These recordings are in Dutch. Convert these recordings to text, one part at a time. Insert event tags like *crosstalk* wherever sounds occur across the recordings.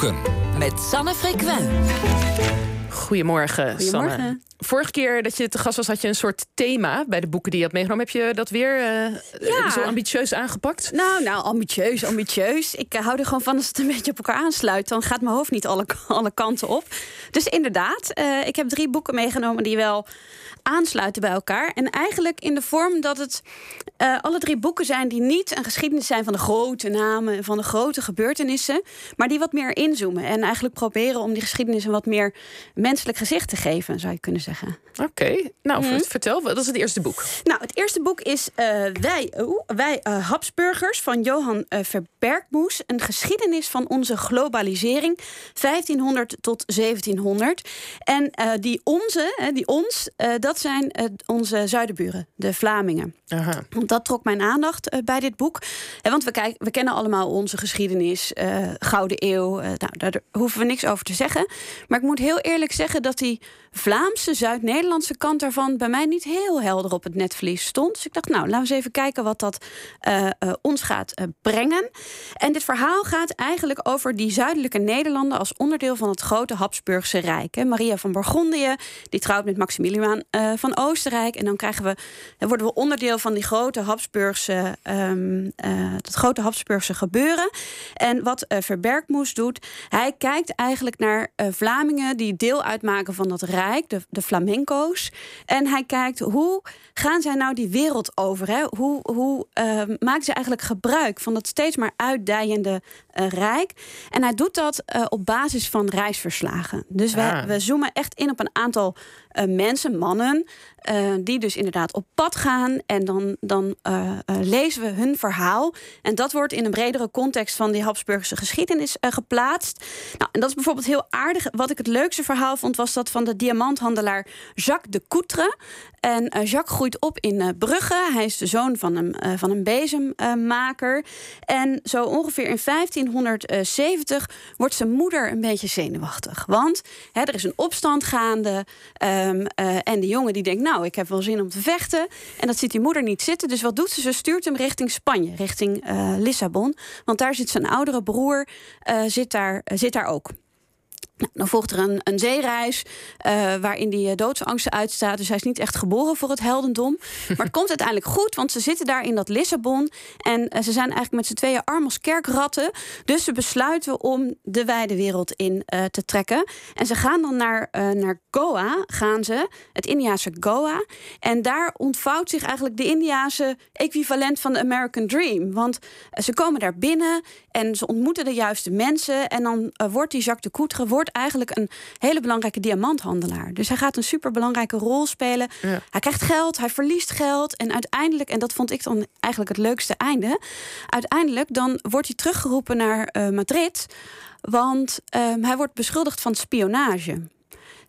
boeken. Met Sanne Frequent. Goedemorgen, Goedemorgen. Sanne. Vorige keer dat je te gast was, had je een soort thema bij de boeken die je had meegenomen. Heb je dat weer eh, Ja. zo ambitieus aangepakt? Nou, nou, ambitieus, ambitieus. Ik eh, hou er gewoon van als het een beetje op elkaar aansluit. Dan gaat mijn hoofd niet alle, *laughs* alle kanten op. Dus inderdaad, eh, ik heb drie boeken meegenomen die wel aansluiten bij elkaar. En eigenlijk in de vorm dat het eh, alle drie boeken zijn die niet een geschiedenis zijn van de grote namen en van de grote gebeurtenissen, maar die wat meer inzoomen en eigenlijk proberen om die geschiedenis een wat meer menselijk gezicht te geven, zou je kunnen zeggen. Oké, nou Mhm. vertel, wat is het eerste boek? Nou, het eerste boek is eh, Wij, wij eh, Habsburgers van Johan eh Verbergmoes. Een geschiedenis van onze globalisering, 1500 tot 1700. En die onze, die ons, dat zijn onze zuidenburen, de Vlamingen. Aha. Want dat trok mijn aandacht bij dit boek. Want we, kijk, we kennen allemaal onze geschiedenis, Gouden Eeuw. nou, daar hoeven we niks over te zeggen. Maar ik moet heel eerlijk zeggen dat die Vlaamse, Zuid-Nederlandse kant daarvan bij mij niet heel helder op het netvlies stond. Dus ik dacht, nou, laten we eens even kijken wat dat eh, eh, ons gaat eh, brengen. En dit verhaal gaat eigenlijk over die zuidelijke Nederlanden als onderdeel van het grote Habsburgse Rijk. Hè. Maria van Bourgondië, die trouwt met Maximiliaan van Oostenrijk. En dan krijgen we, dan worden we onderdeel van die grote Habsburgse, eh, dat grote Habsburgse gebeuren. En wat Verbergmoes doet, hij kijkt eigenlijk naar Vlamingen die deel uitmaken van dat Rijk, de, de flamenco's. En hij kijkt hoe gaan zij nou die wereld over? Hè? Hoe, hoe ehm, maken ze eigenlijk gebruik van dat steeds maar uitdijende eh, Rijk? En hij doet dat eh, op basis van reisverslagen. Dus wij, Ah. we zoomen echt in op een aantal eh, mensen, mannen, eh, die dus inderdaad op pad gaan. En dan, dan eh, lezen we hun verhaal. En dat wordt in een bredere context van die Habsburgse geschiedenis geplaatst. Nou, en dat is bijvoorbeeld heel aardig. Wat ik het leukste verhaal vond, was dat van de diamanthandelaar Jacques de Coutre. En eh, Jacques groeit op in eh, Brugge. Hij is de zoon van een, eh, van een bezemmaker. en zo ongeveer in 1570 wordt zijn moeder een beetje zenuwachtig. Want hè, er is een opstand gaande. ehm, eh, en de jongen die denkt, nou, ik heb wel zin om te vechten. En dat ziet die moeder niet zitten. Dus wat doet ze? Ze stuurt hem richting Spanje, richting Lissabon. Want daar zit zijn oudere broer, zit, daar, zit daar ook. Nou, dan volgt er een, een zeereis eh, waarin die eh, doodsangsten uitstaat. Dus hij is niet echt geboren voor het heldendom. *laughs* Maar het komt uiteindelijk goed, want ze zitten daar in dat Lissabon. En eh, ze zijn eigenlijk met z'n tweeën arm als kerkratten. Dus ze besluiten om de wijde wereld in te trekken. En ze gaan dan naar, naar Goa, gaan ze, het Indiase Goa. En daar ontvouwt zich eigenlijk de Indiase equivalent van de American Dream. Want ze komen daar binnen en ze ontmoeten de juiste mensen. En dan wordt die Jacques de Coutre wordt eigenlijk een hele belangrijke diamanthandelaar. Dus hij gaat een superbelangrijke rol spelen. Ja. Hij krijgt geld, hij verliest geld. En uiteindelijk, en dat vond ik dan eigenlijk het leukste einde. Uiteindelijk dan wordt hij teruggeroepen naar eh, Madrid. Want ehm, hij wordt beschuldigd van spionage.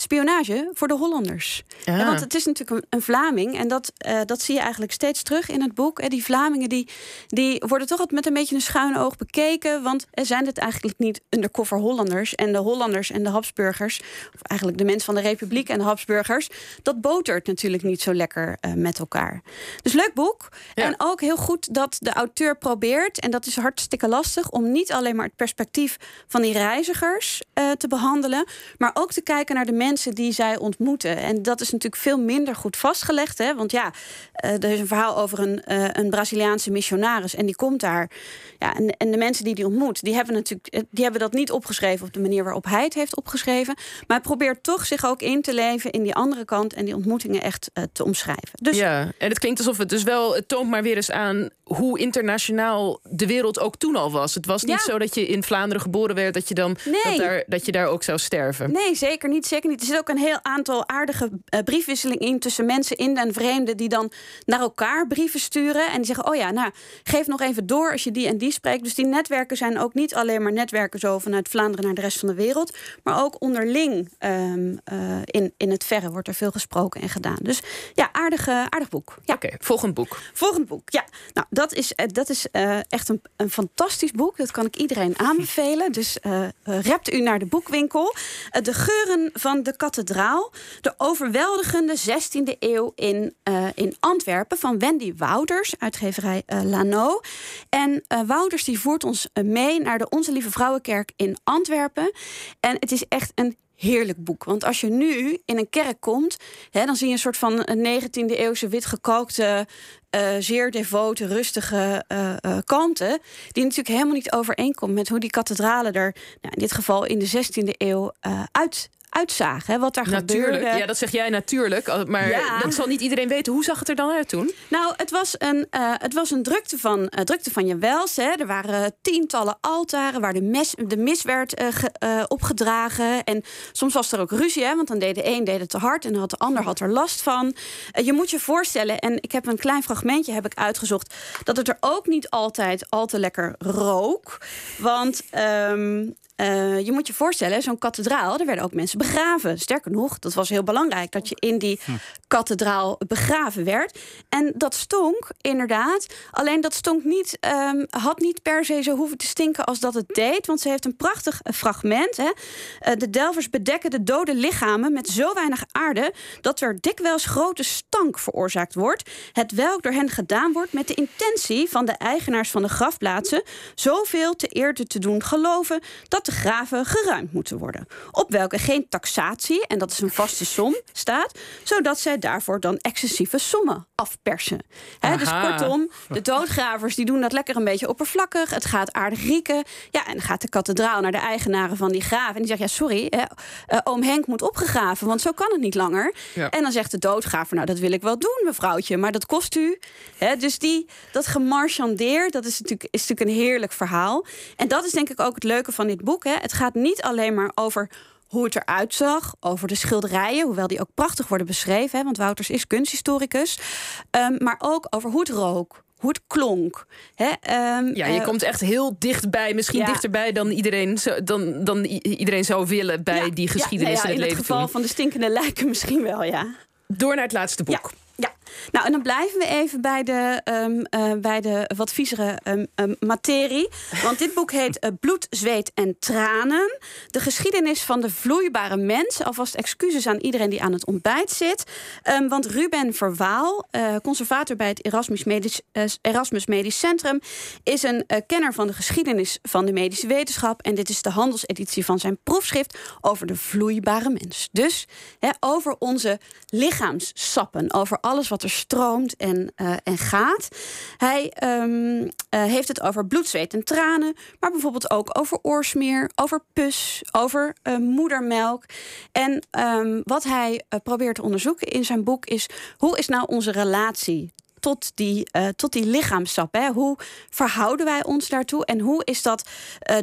Spionage voor de Hollanders. Ja. Ja, want het is natuurlijk een, Vlaming. En dat, eh, dat zie je eigenlijk steeds terug in het boek. Eh, die Vlamingen die, die worden toch altijd met een beetje een schuine oog bekeken. Want er zijn het eigenlijk niet undercover Hollanders. En de Hollanders en de Habsburgers... of eigenlijk de mensen van de Republiek en de Habsburgers... dat botert natuurlijk niet zo lekker eh, met elkaar. Dus leuk boek. Ja. En ook heel goed dat de auteur probeert... en dat is hartstikke lastig... om niet alleen maar het perspectief van die reizigers te behandelen... maar ook te kijken naar de mensen die zij ontmoeten. En dat is natuurlijk veel minder goed vastgelegd. Hè? Want ja, eh, er is een verhaal over een, eh, een Braziliaanse missionaris... en die komt daar. Ja, en, en de mensen die die ontmoet... Die hebben, natuurlijk, eh, die hebben dat niet opgeschreven op de manier waarop hij het heeft opgeschreven. Maar probeert toch zich ook in te leven in die andere kant... en die ontmoetingen echt te omschrijven. Dus Ja, en het klinkt alsof het dus wel, het toont maar weer eens aan hoe internationaal de wereld ook toen al was. Het was niet Ja. zo dat je in Vlaanderen geboren werd, dat je dan Nee. dat, daar, dat je daar ook zou sterven. Nee, zeker niet, zeker niet. Er zit ook een heel aantal aardige eh, briefwisseling in tussen mensen in en vreemden die dan naar elkaar brieven sturen en die zeggen: "Oh ja, nou, geef nog even door als je die en die spreekt." Dus die netwerken zijn ook niet alleen maar netwerken zo vanuit Vlaanderen naar de rest van de wereld, maar ook onderling ehm, eh, in, in het verre wordt er veel gesproken en gedaan. Dus ja, aardig, aardig boek. Ja. Oké, volgend boek. Volgend boek. Ja, nou, dat is, eh, dat is eh, echt een, een fantastisch boek. Dat kan ik iedereen *laughs* aanbevelen. Dus uh, rept u naar de boekwinkel. de geuren van de kathedraal. De overweldigende 16e eeuw in, in Antwerpen van Wendy Wouters, uitgeverij Lano. En Wouters die voert ons mee naar de Onze Lieve Vrouwenkerk in Antwerpen. En het is echt een heerlijk boek. Want als je nu in een kerk komt, hè, dan zie je een soort van 19e eeuwse witgekalkte, uh, zeer devote, rustige uh, uh, kalmte. Die natuurlijk helemaal niet overeenkomt met hoe die kathedralen er nou, in dit geval in de 16e eeuw uit, uitzagen. Wat daar natuurlijk. gebeurde. Ja, dat zeg jij natuurlijk. Maar ja. dat zal niet iedereen weten. Hoe zag het er dan uit toen? Nou, het was een, uh, het was een drukte van, uh, drukte van Jawels. Hè. Er waren tientallen altaren waar de, mes, de mis werd uh, ge, opgedragen. En soms was er ook ruzie, hè, want dan deed de een deed het te hard... en had de ander had er last van. je moet je voorstellen, en ik heb een klein fragmentje heb ik uitgezocht... dat het er ook niet altijd al te lekker rook. Want um, uh, je moet je voorstellen, zo'n kathedraal, er werden ook mensen begraven. Sterker nog, dat was heel belangrijk dat je in die hm. kathedraal begraven werd. En dat stonk, inderdaad. Alleen dat stonk niet, um, had niet per se zo hoeven te stinken als dat het deed. Want ze heeft een prachtig eh, fragment. Hè. Uh, de delvers bedekken de dode lichamen met zo weinig aarde dat er dikwijls grote stank veroorzaakt wordt. Het welk door hen gedaan wordt met de intentie van de eigenaars van de grafplaatsen zoveel te eerder te doen geloven dat graven geruimd moeten worden. Op welke geen taxatie, en dat is een vaste som, staat, zodat zij daarvoor dan excessieve sommen afpersen. He, dus kortom, de doodgravers die doen dat lekker een beetje oppervlakkig. Het gaat aardig rieken. Ja, en dan gaat de kathedraal naar de eigenaren van die graven. En die zegt, ja, sorry, hè, uh, oom Henk moet opgegraven, want zo kan het niet langer. En dan zegt de doodgraver, nou, dat wil ik wel doen, mevrouwtje, maar dat kost u. He, dus die, dat gemarchandeer, dat is natuurlijk, is natuurlijk een heerlijk verhaal. En dat is denk ik ook het leuke van dit boek het gaat niet alleen maar over hoe het eruit zag, over de schilderijen, hoewel die ook prachtig worden beschreven, hè, want Wouters is kunsthistoricus, um, maar ook over hoe het rook, hoe het klonk. Hè, um, ja, je uh, komt echt heel dichtbij, misschien ja. dichterbij dan iedereen, zo, dan, dan iedereen zou willen bij ja, die geschiedenis ja, in het leven. In het geval toen. van de stinkende lijken misschien wel, ja. Door naar het laatste boek. Nou en dan blijven we even bij de, um, uh, bij de wat viezere um, um, materie. Want dit boek heet uh, Bloed, Zweet en Tranen. De geschiedenis van de vloeibare mens. Alvast excuses aan iedereen die aan het ontbijt zit. want Ruben Verwaal, uh, conservator bij het Erasmus Medisch, Erasmus Medisch Centrum... is een kenner van de geschiedenis van de medische wetenschap. En dit is de handelseditie van zijn proefschrift over de vloeibare mens. Dus over onze lichaamssappen, over alles wat er stroomt en, uh, en gaat. Hij um, uh, heeft het over bloed, zweet en tranen, maar bijvoorbeeld ook over oorsmeer, over pus, over uh, moedermelk. En um, wat hij probeert te onderzoeken in zijn boek is hoe is nou onze relatie tot die, uh, tot die lichaamssap. Hè? Hoe verhouden wij ons daartoe en hoe is dat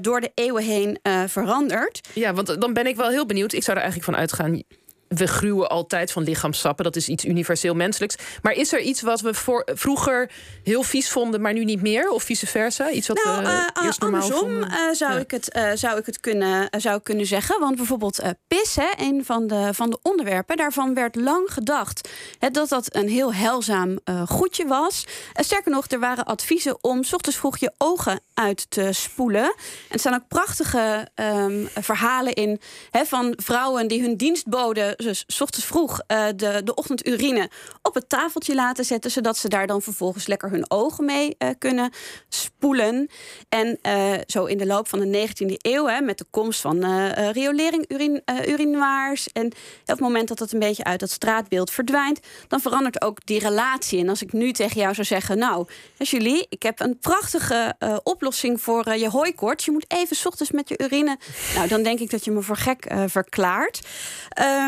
door de eeuwen heen veranderd? Ja, want dan ben ik wel heel benieuwd. Ik zou er eigenlijk van uitgaan we gruwen altijd van lichaamssappen. Dat is iets universeel menselijks. Maar is er iets wat we voor, vroeger heel vies vonden, maar nu niet meer? Of vice versa? Iets wat nou, we uh, eerst normaal andersom uh, zou, ja. ik het, uh, zou ik het kunnen, zou kunnen zeggen. Want bijvoorbeeld pis, hè, een van de, van de onderwerpen, daarvan werd lang gedacht hè, dat dat een heel heilzaam goedje was. sterker nog, er waren adviezen om s ochtends vroeg je ogen uit te spoelen. En er staan ook prachtige um, verhalen in hè, van vrouwen die hun dienstboden dus s ochtends vroeg uh, de, de ochtendurine op het tafeltje laten zetten, zodat ze daar dan vervolgens lekker hun ogen mee uh, kunnen spoelen. En zo in de loop van de 19e eeuw, hè, met de komst van riolering, urine, urinoirs, en op het moment dat het een beetje uit dat straatbeeld verdwijnt, dan verandert ook die relatie. En als ik nu tegen jou zou zeggen, nou, Julie, ik heb een prachtige oplossing voor je hooikoorts. Je moet even s ochtends met je urine. Nou, dan denk ik dat je me voor gek verklaart.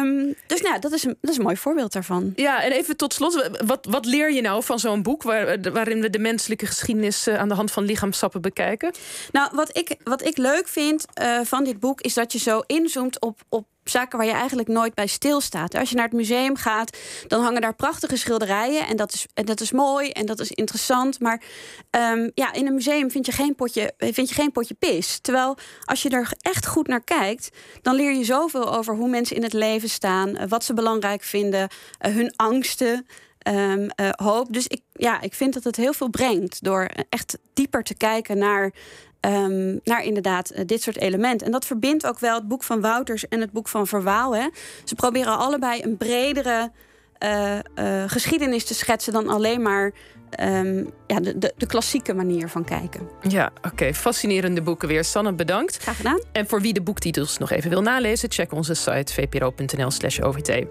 Um, dus nou, dat is, een, dat is een mooi voorbeeld daarvan. Ja, en even tot slot, wat, wat leer je nou van zo'n boek waar, waarin we de menselijke geschiedenis aan de hand van lichaamsappen bekijken? Nou, wat ik, wat ik leuk vind uh, van dit boek is dat je zo inzoomt op, op zaken waar je eigenlijk nooit bij stilstaat. Als je naar het museum gaat, dan hangen daar prachtige schilderijen. En dat is, en dat is mooi en dat is interessant. Maar um, ja, in een museum vind je, geen potje, vind je geen potje pis. Terwijl als je er echt goed naar kijkt, dan leer je zoveel over hoe mensen in het leven staan, wat ze belangrijk vinden, uh, hun angsten. ehm, eh, hoop. Dus ik, ja, ik vind dat het heel veel brengt door echt dieper te kijken naar Um, naar inderdaad uh, dit soort elementen. En dat verbindt ook wel het boek van Wouters en het boek van Verwaal. Hè. Ze proberen allebei een bredere uh, uh, geschiedenis te schetsen dan alleen maar um, ja, de, de, de, klassieke manier van kijken. Ja, oké. Okay. Fascinerende boeken weer. Sanne, bedankt. Graag gedaan. En voor wie de boektitels nog even wil nalezen, check onze site vpro.nl/slash OVT.